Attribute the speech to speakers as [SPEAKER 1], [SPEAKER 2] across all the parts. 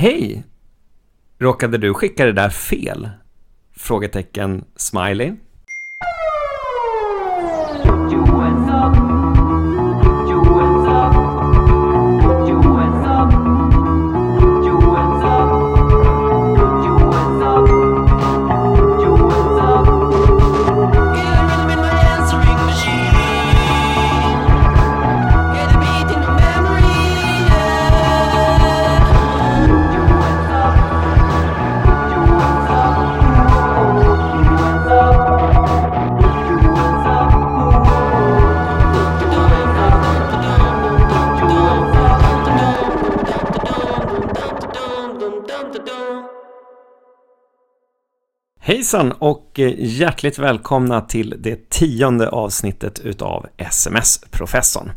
[SPEAKER 1] Hej! Råkade du skicka det där fel? Frågetecken smiley. Hejsan och eh, hjärtligt välkomna till det tionde avsnittet utav SMS-professorn.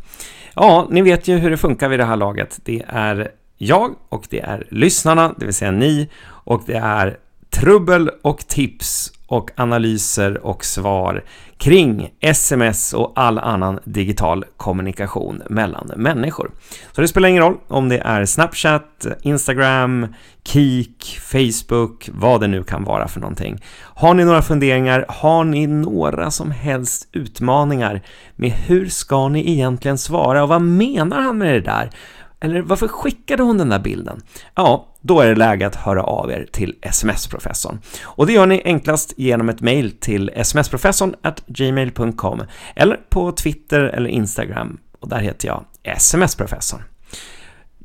[SPEAKER 1] Ja, ni vet ju hur det funkar vid det här laget. Det är jag och det är lyssnarna, det vill säga ni, och det är trubbel och tips och analyser och svar kring sms och all annan digital kommunikation mellan människor. Så det spelar ingen roll om det är Snapchat, Instagram, Kik, Facebook, vad det nu kan vara för någonting. Har ni några funderingar? Har ni några som helst utmaningar med hur ska ni egentligen svara och vad menar han med det där? Eller varför skickade hon den där bilden? Ja, då är det läge att höra av er till SMS-professorn. Och det gör ni enklast genom ett mejl till smsprofessorn gmail.com eller på Twitter eller Instagram och där heter jag SMS-professorn.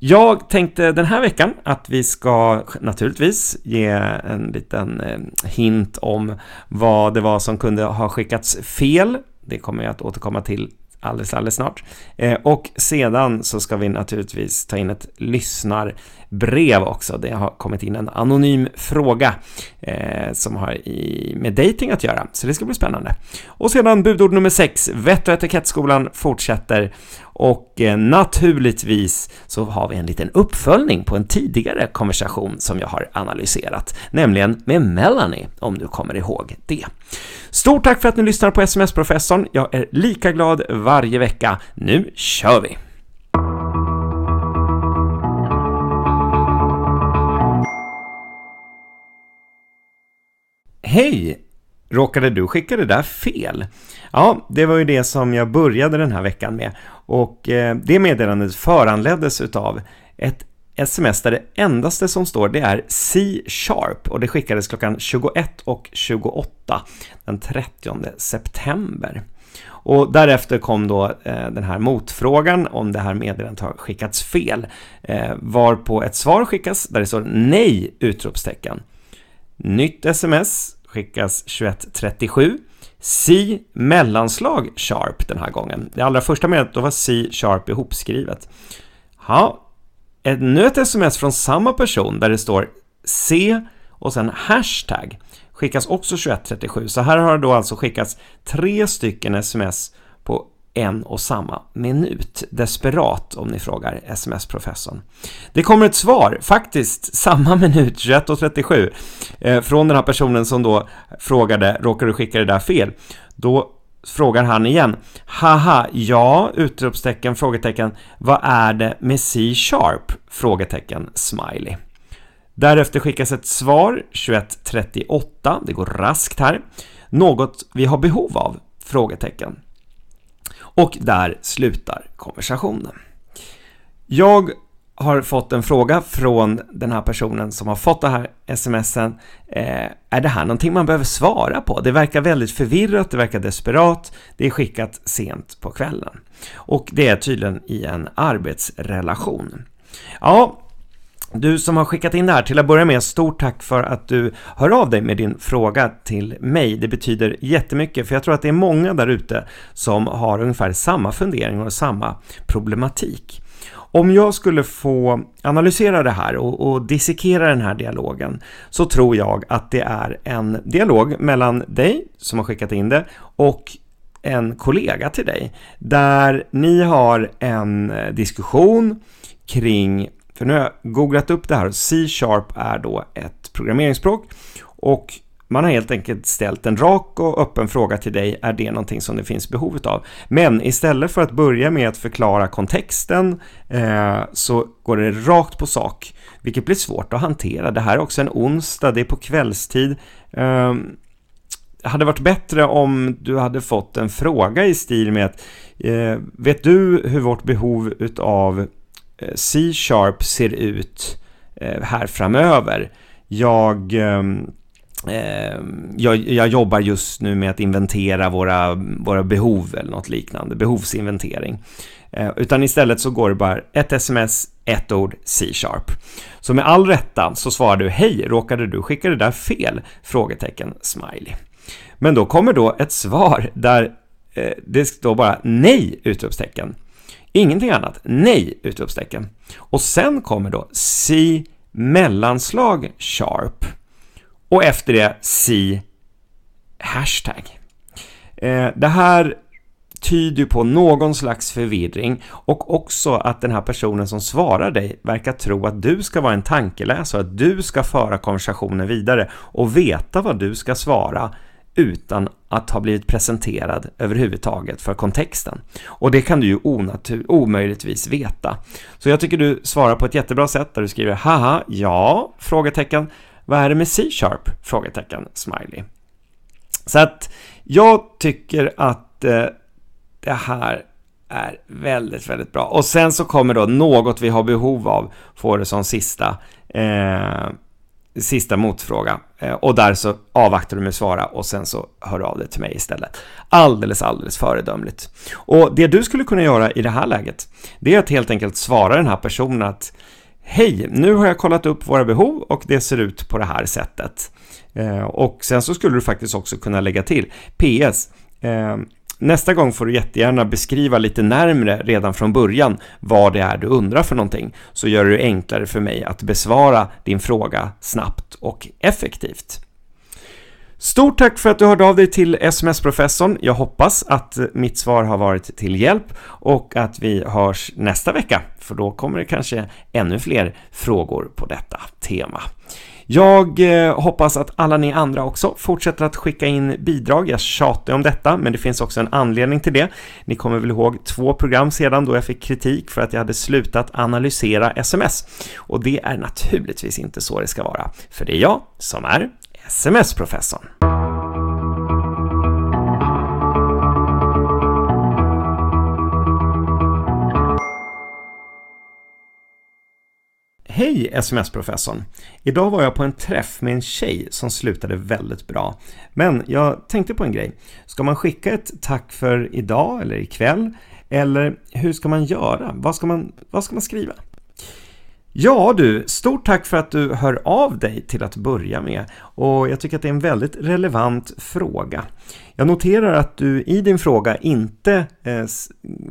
[SPEAKER 1] Jag tänkte den här veckan att vi ska naturligtvis ge en liten eh, hint om vad det var som kunde ha skickats fel. Det kommer jag att återkomma till alldeles, alldeles snart. Eh, och sedan så ska vi naturligtvis ta in ett lyssnar brev också. Det har kommit in en anonym fråga eh, som har i, med dating att göra, så det ska bli spännande. Och sedan budord nummer 6, Vett och etikettskolan fortsätter och eh, naturligtvis så har vi en liten uppföljning på en tidigare konversation som jag har analyserat, nämligen med Melanie, om du kommer ihåg det. Stort tack för att ni lyssnar på SMS-professorn. Jag är lika glad varje vecka. Nu kör vi! Hej! Råkade du skicka det där fel? Ja, det var ju det som jag började den här veckan med. Och eh, det meddelandet föranleddes utav ett sms där det endaste som står det är C-sharp och det skickades klockan 21.28 den 30 september. Och därefter kom då eh, den här motfrågan om det här meddelandet har skickats fel. Eh, varpå ett svar skickas där det står nej! utropstecken. Nytt sms skickas 21.37. C mellanslag sharp den här gången. Det allra första meddelandet då var C sharp ihopskrivet. Ja, nu ett sms från samma person där det står C och sen hashtag skickas också 2137. Så här har det då alltså skickats tre stycken sms på en och samma minut. Desperat om ni frågar sms-professorn. Det kommer ett svar, faktiskt samma minut, 21.37, eh, från den här personen som då frågade, råkar du skicka det där fel? Då frågar han igen. Haha, ja! Utropstecken, frågetecken. Vad är det med C-sharp? Frågetecken, smiley. Därefter skickas ett svar 21.38. Det går raskt här. Något vi har behov av? Frågetecken. Och där slutar konversationen. Jag har fått en fråga från den här personen som har fått det här smsen. Eh, är det här någonting man behöver svara på? Det verkar väldigt förvirrat, det verkar desperat, det är skickat sent på kvällen. Och det är tydligen i en arbetsrelation. Ja, du som har skickat in det här, till att börja med, stort tack för att du hör av dig med din fråga till mig. Det betyder jättemycket, för jag tror att det är många där ute som har ungefär samma funderingar och samma problematik. Om jag skulle få analysera det här och, och dissekera den här dialogen så tror jag att det är en dialog mellan dig som har skickat in det och en kollega till dig där ni har en eh, diskussion kring för nu har jag googlat upp det här. C-sharp är då ett programmeringsspråk och man har helt enkelt ställt en rak och öppen fråga till dig, är det någonting som det finns behov av? Men istället för att börja med att förklara kontexten eh, så går det rakt på sak, vilket blir svårt att hantera. Det här är också en onsdag, det är på kvällstid. Eh, det hade varit bättre om du hade fått en fråga i stil med att eh, vet du hur vårt behov utav Eh, C-sharp ser ut eh, här framöver? Jag ehm, ehm, jag, jag, jobbar just nu med att inventera våra, våra behov eller något liknande, behovsinventering. Eh, utan istället så går det bara ett sms, ett ord, C-sharp. Så med all rätta så svarar du Hej, råkade du skicka det där fel? Frågetecken, smiley. Men då kommer då ett svar där det står bara Nej! Utropstecken. Ingenting annat. Nej! Utropstecken. Och sen kommer då C mellanslag sharp och efter det si hashtag. Eh, det här tyder på någon slags förvirring och också att den här personen som svarar dig verkar tro att du ska vara en tankeläsare, att du ska föra konversationen vidare och veta vad du ska svara utan att ha blivit presenterad överhuvudtaget för kontexten. Och det kan du ju onatur omöjligtvis veta. Så jag tycker du svarar på ett jättebra sätt där du skriver haha, ja, frågetecken, vad är det med C-sharp? Frågetecken, smiley. Så att jag tycker att eh, det här är väldigt, väldigt bra. Och sen så kommer då något vi har behov av, får det som sista, eh, sista motfråga. Eh, och där så avvaktar du med att svara och sen så hör du av dig till mig istället. Alldeles, alldeles föredömligt. Och det du skulle kunna göra i det här läget, det är att helt enkelt svara den här personen att Hej, nu har jag kollat upp våra behov och det ser ut på det här sättet. Eh, och sen så skulle du faktiskt också kunna lägga till PS. Eh, Nästa gång får du jättegärna beskriva lite närmre redan från början vad det är du undrar för någonting, så gör det enklare för mig att besvara din fråga snabbt och effektivt. Stort tack för att du hörde av dig till SMS-professorn. Jag hoppas att mitt svar har varit till hjälp och att vi hörs nästa vecka, för då kommer det kanske ännu fler frågor på detta tema. Jag eh, hoppas att alla ni andra också fortsätter att skicka in bidrag. Jag tjatar om detta, men det finns också en anledning till det. Ni kommer väl ihåg två program sedan då jag fick kritik för att jag hade slutat analysera sms. Och det är naturligtvis inte så det ska vara, för det är jag som är SMS-professorn. Hej SMS-professorn! Idag var jag på en träff med en tjej som slutade väldigt bra. Men jag tänkte på en grej. Ska man skicka ett tack för idag eller ikväll? Eller hur ska man göra? Vad ska man, vad ska man skriva? Ja du, stort tack för att du hör av dig till att börja med och jag tycker att det är en väldigt relevant fråga. Jag noterar att du i din fråga inte eh,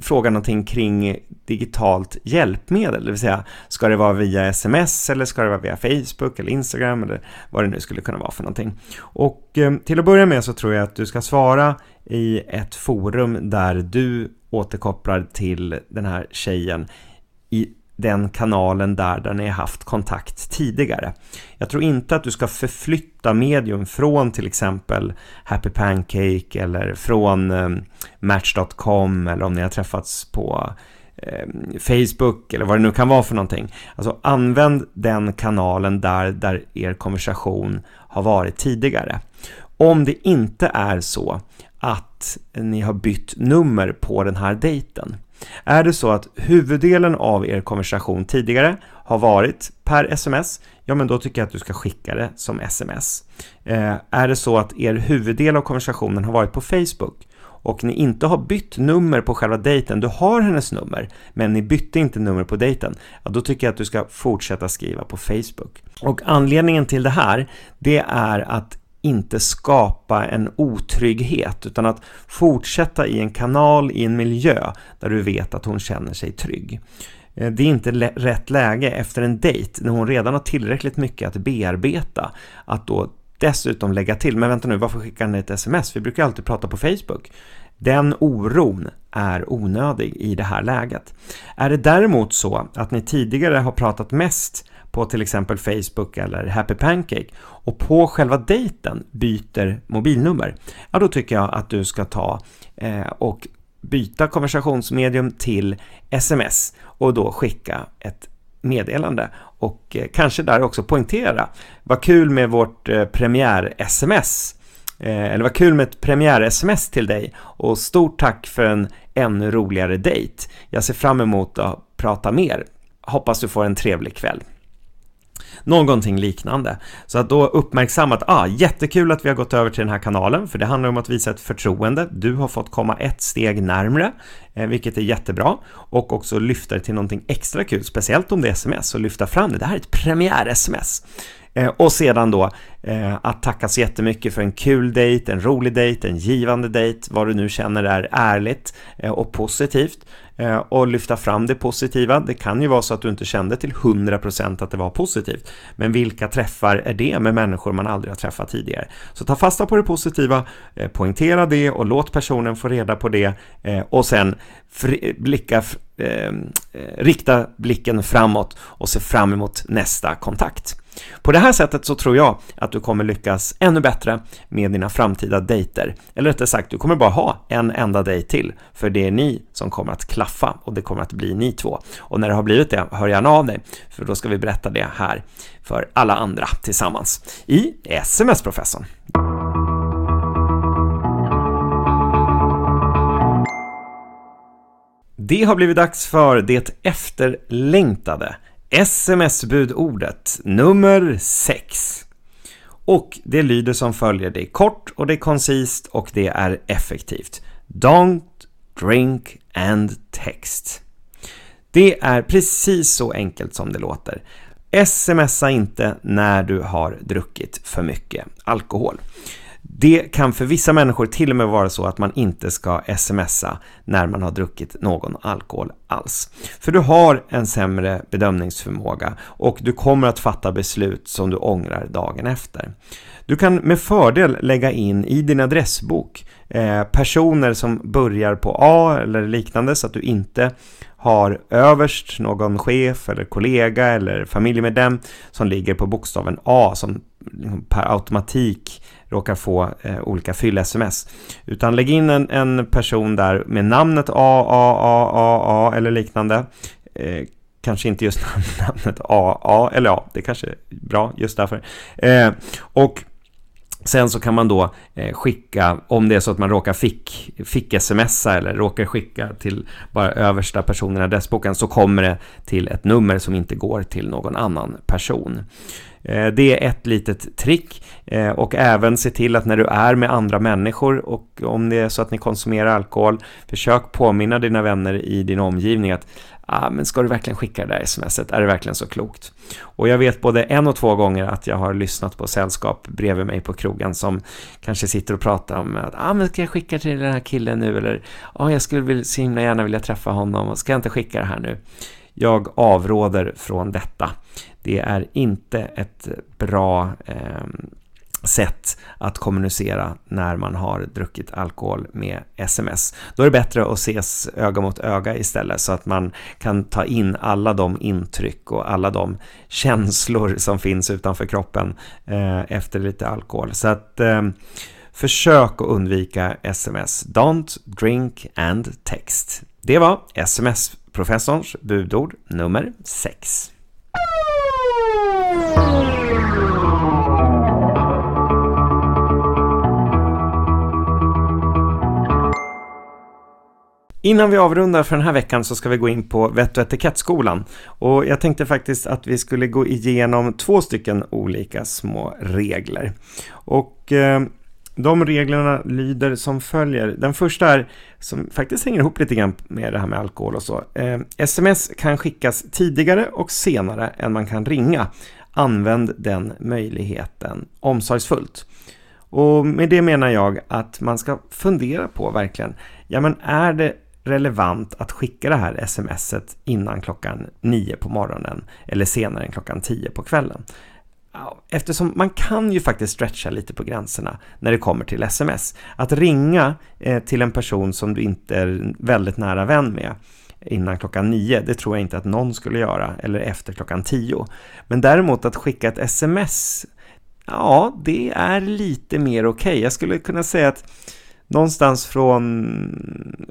[SPEAKER 1] frågar någonting kring digitalt hjälpmedel, det vill säga ska det vara via sms eller ska det vara via Facebook eller Instagram eller vad det nu skulle kunna vara för någonting. Och eh, till att börja med så tror jag att du ska svara i ett forum där du återkopplar till den här tjejen i den kanalen där, där ni har haft kontakt tidigare. Jag tror inte att du ska förflytta medium från till exempel Happy Pancake eller från eh, Match.com eller om ni har träffats på eh, Facebook eller vad det nu kan vara för någonting. Alltså använd den kanalen där, där er konversation har varit tidigare. Om det inte är så att ni har bytt nummer på den här dejten är det så att huvuddelen av er konversation tidigare har varit per sms, ja men då tycker jag att du ska skicka det som sms. Eh, är det så att er huvuddel av konversationen har varit på Facebook och ni inte har bytt nummer på själva dejten, du har hennes nummer, men ni bytte inte nummer på dejten, ja, då tycker jag att du ska fortsätta skriva på Facebook. Och anledningen till det här, det är att inte skapa en otrygghet utan att fortsätta i en kanal, i en miljö där du vet att hon känner sig trygg. Eh, det är inte rätt läge efter en dejt när hon redan har tillräckligt mycket att bearbeta att då dessutom lägga till, men vänta nu, varför skickar han ett sms? Vi brukar alltid prata på Facebook. Den oron är onödig i det här läget. Är det däremot så att ni tidigare har pratat mest på till exempel Facebook eller Happy Pancake och på själva dejten byter mobilnummer, ja då tycker jag att du ska ta eh, och byta konversationsmedium till sms och då skicka ett meddelande och eh, kanske där också poängtera vad kul med vårt eh, premiär-sms eh, eller vad kul med ett premiär-sms till dig och stort tack för en ännu roligare dejt. Jag ser fram emot att prata mer. Hoppas du får en trevlig kväll. Någonting liknande. Så att då uppmärksamma att ah, jättekul att vi har gått över till den här kanalen, för det handlar om att visa ett förtroende. Du har fått komma ett steg närmre, Eh, vilket är jättebra. Och också lyfta det till någonting extra kul, speciellt om det är sms, och lyfta fram det. Det här är ett premiär-sms. Eh, och sedan då eh, att tacka så jättemycket för en kul dejt, en rolig dejt, en givande dejt, vad du nu känner är ärligt och positivt och lyfta fram det positiva. Det kan ju vara så att du inte kände till 100% att det var positivt, men vilka träffar är det med människor man aldrig har träffat tidigare? Så ta fasta på det positiva, poängtera det och låt personen få reda på det och sen blicka, eh, eh, rikta blicken framåt och se fram emot nästa kontakt. På det här sättet så tror jag att du kommer lyckas ännu bättre med dina framtida dejter. Eller rättare sagt, du kommer bara ha en enda dejt till, för det är ni som kommer att klaffa och det kommer att bli ni två. Och när det har blivit det, hör gärna av dig, för då ska vi berätta det här för alla andra tillsammans i SMS-professorn. Det har blivit dags för det efterlängtade sms-budordet nummer 6. Och det lyder som följer, det är kort och det är koncist och det är effektivt. Don't drink and text. Det är precis så enkelt som det låter. Smsa inte när du har druckit för mycket alkohol. Det kan för vissa människor till och med vara så att man inte ska smsa när man har druckit någon alkohol alls. För du har en sämre bedömningsförmåga och du kommer att fatta beslut som du ångrar dagen efter. Du kan med fördel lägga in i din adressbok eh, personer som börjar på A eller liknande så att du inte har överst någon chef eller kollega eller familjemedlem som ligger på bokstaven A som liksom per automatik råkar få eh, olika fyll-sms. Utan lägg in en, en, person där med namnet AAAAA eller liknande. Eh, kanske inte just namnet AA, eller ja, det kanske är bra just därför. Eh, och Sen så kan man då eh, skicka, om det är så att man råkar fick, fick smsa eller råkar skicka till bara översta personen i adressboken så kommer det till ett nummer som inte går till någon annan person. Eh, det är ett litet trick eh, och även se till att när du är med andra människor och om det är så att ni konsumerar alkohol, försök påminna dina vänner i din omgivning att ah, men ska du verkligen skicka det där smset? Är det verkligen så klokt? Och jag vet både en och två gånger att jag har lyssnat på sällskap bredvid mig på krogen som kanske sitter och pratar om att ah, men ska jag skicka till den här killen nu? Eller ah, jag skulle så himla gärna vilja träffa honom. Ska jag inte skicka det här nu? Jag avråder från detta. Det är inte ett bra eh, sätt att kommunicera när man har druckit alkohol med sms. Då är det bättre att ses öga mot öga istället så att man kan ta in alla de intryck och alla de känslor som finns utanför kroppen eh, efter lite alkohol. Så att eh, försök att undvika sms. Don't drink and text. Det var sms-professorns budord nummer 6. Innan vi avrundar för den här veckan så ska vi gå in på vett och etikettskolan. Och jag tänkte faktiskt att vi skulle gå igenom två stycken olika små regler. Och eh, de reglerna lyder som följer. Den första är, som faktiskt hänger ihop lite grann med det här med alkohol och så. Eh, sms kan skickas tidigare och senare än man kan ringa. Använd den möjligheten omsorgsfullt. Och med det menar jag att man ska fundera på verkligen, ja men är det relevant att skicka det här smset innan klockan 9 på morgonen eller senare än klockan 10 på kvällen? Eftersom man kan ju faktiskt stretcha lite på gränserna när det kommer till sms. Att ringa eh, till en person som du inte är väldigt nära vän med innan klockan nio, det tror jag inte att någon skulle göra, eller efter klockan tio. Men däremot att skicka ett sms, ja, det är lite mer okej. Okay. Jag skulle kunna säga att någonstans från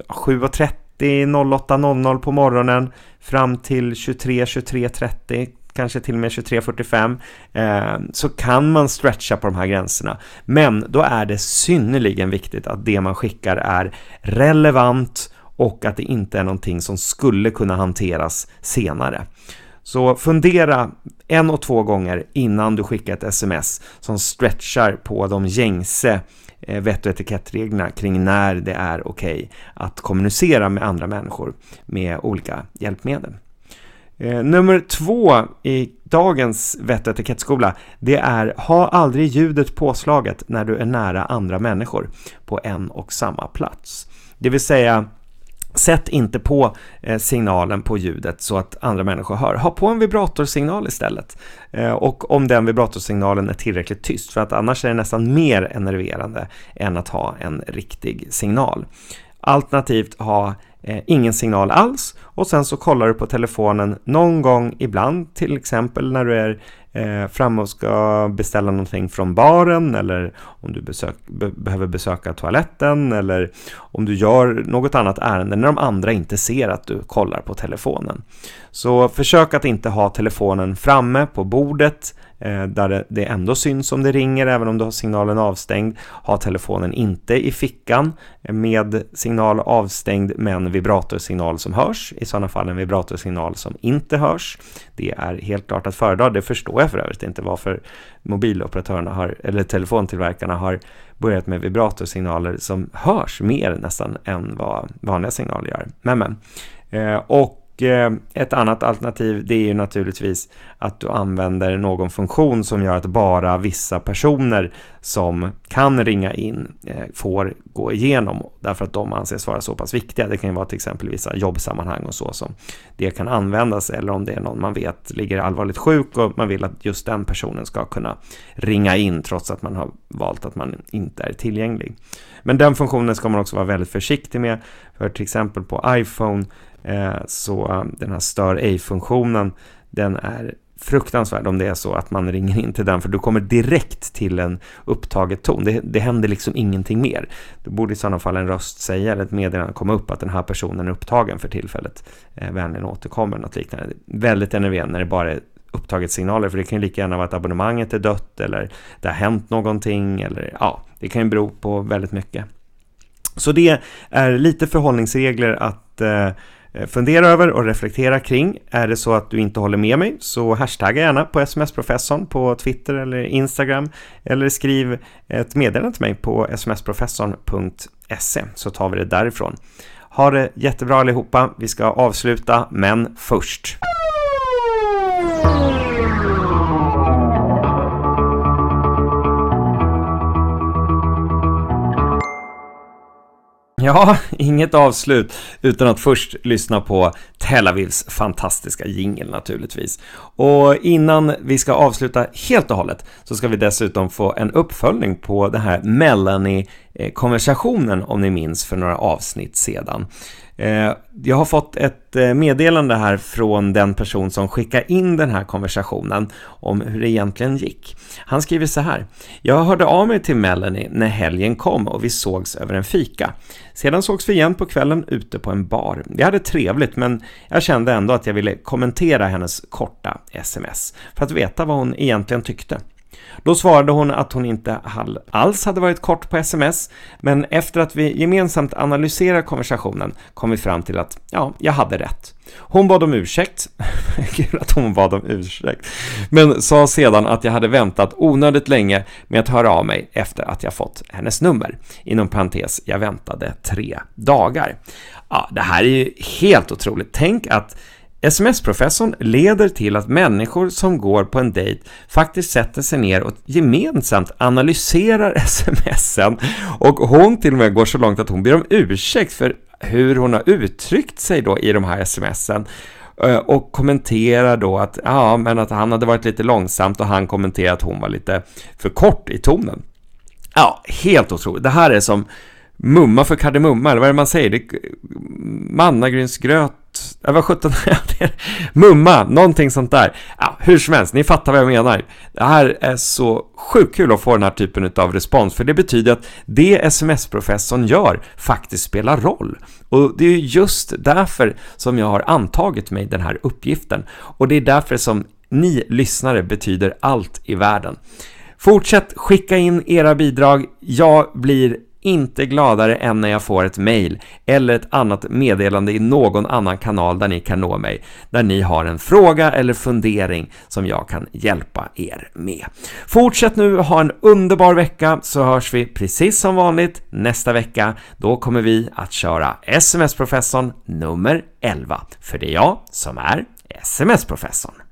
[SPEAKER 1] 7.30 08.00 på morgonen fram till 23, 23.30 kanske till och med 23.45 eh, så kan man stretcha på de här gränserna. Men då är det synnerligen viktigt att det man skickar är relevant och att det inte är någonting som skulle kunna hanteras senare. Så fundera en och två gånger innan du skickar ett sms som stretchar på de gängse eh, vett och etikettreglerna kring när det är okej okay att kommunicera med andra människor med olika hjälpmedel. Eh, nummer två i dagens vett och etikettskola, det är ha aldrig ljudet påslaget när du är nära andra människor på en och samma plats. Det vill säga, Sätt inte på eh, signalen på ljudet så att andra människor hör. Ha på en vibratorsignal istället. Eh, och om den vibratorsignalen är tillräckligt tyst, för att annars är det nästan mer enerverande än att ha en riktig signal. Alternativt ha eh, ingen signal alls och sen så kollar du på telefonen någon gång ibland, till exempel när du är eh, framme och ska beställa någonting från baren eller om du besök, be, behöver besöka toaletten eller om du gör något annat ärende när de andra inte ser att du kollar på telefonen. Så försök att inte ha telefonen framme på bordet Eh, där det ändå syns om det ringer även om du har signalen avstängd. Ha telefonen inte i fickan eh, med signal avstängd men vibratorsignal som hörs. I sådana fall en vibratorsignal som inte hörs. Det är helt klart att föredra. Det förstår jag för övrigt inte varför mobiloperatörerna har, eller telefontillverkarna har börjat med vibratorsignaler som hörs mer nästan än vad vanliga signaler gör. Men men. Eh, och och eh, ett annat alternativ det är ju naturligtvis att du använder någon funktion som gör att bara vissa personer som kan ringa in eh, får gå igenom därför att de anses vara så pass viktiga. Det kan ju vara till exempel vissa jobbsammanhang och så som det kan användas eller om det är någon man vet ligger allvarligt sjuk och man vill att just den personen ska kunna ringa in trots att man har valt att man inte är tillgänglig. Men den funktionen ska man också vara väldigt försiktig med för till exempel på iPhone Eh, så um, den här stör ej-funktionen, den är fruktansvärd om det är så att man ringer in till den, för du kommer direkt till en upptaget ton. Det, det händer liksom ingenting mer. Då borde i sådana fall en röst säga, eller ett meddelande komma upp att den här personen är upptagen för tillfället. Eh, vänligen återkommer, något liknande. Väldigt enerverande när det bara är upptaget signaler, för det kan ju lika gärna vara att abonnemanget är dött, eller det har hänt någonting, eller ja, det kan ju bero på väldigt mycket. Så det är lite förhållningsregler att Eh, Eh, fundera över och reflektera kring. Är det så att du inte håller med mig så hashtagga gärna på sms-professorn på Twitter eller Instagram eller skriv ett meddelande till mig på smsprofessorn.se så tar vi det därifrån. Ha det jättebra allihopa. Vi ska avsluta, men först. Ja, inget avslut utan att först lyssna på Tel Avivs fantastiska jingel naturligtvis. Och innan vi ska avsluta helt och hållet så ska vi dessutom få en uppföljning på den här Melanie-konversationen eh, om ni minns för några avsnitt sedan. Eh, jag har fått ett eh, meddelande här från den person som skickar in den här konversationen om hur det egentligen gick. Han skriver så här. Jag hörde av mig till Melanie när helgen kom och vi sågs över en fika. Sedan sågs vi igen på kvällen ute på en bar. Vi hade trevligt men jag kände ändå att jag ville kommentera hennes korta sms för att veta vad hon egentligen tyckte. Då svarade hon att hon inte alls hade varit kort på sms, men efter att vi gemensamt analyserar konversationen kom vi fram till att, ja, jag hade rätt. Hon bad om ursäkt, kul att hon bad om ursäkt, men sa sedan att jag hade väntat onödigt länge med att höra av mig efter att jag fått hennes nummer. Inom parentes, jag väntade tre dagar. Ja, det här är ju helt otroligt. Tänk att SMS-professorn leder till att människor som går på en dejt faktiskt sätter sig ner och gemensamt analyserar smsen och hon till och med går så långt att hon ber om ursäkt för hur hon har uttryckt sig då i de här smsen eh, och kommenterar då att, ja, men att han hade varit lite långsamt och han kommenterar att hon var lite för kort i tonen. Ja, helt otroligt. Det här är som mumma för kardemumma, eller vad är det man säger? Det, mannagrynsgröt det var 17, mumma, någonting sånt där. Ja, hur som helst, ni fattar vad jag menar. Det här är så sjukt kul att få den här typen av respons, för det betyder att det sms-professorn gör faktiskt spelar roll. Och det är just därför som jag har antagit mig den här uppgiften. Och det är därför som ni lyssnare betyder allt i världen. Fortsätt skicka in era bidrag. Jag blir inte gladare än när jag får ett mail eller ett annat meddelande i någon annan kanal där ni kan nå mig, där ni har en fråga eller fundering som jag kan hjälpa er med. Fortsätt nu ha en underbar vecka så hörs vi precis som vanligt nästa vecka. Då kommer vi att köra SMS-professorn nummer 11, för det är jag som är SMS-professorn.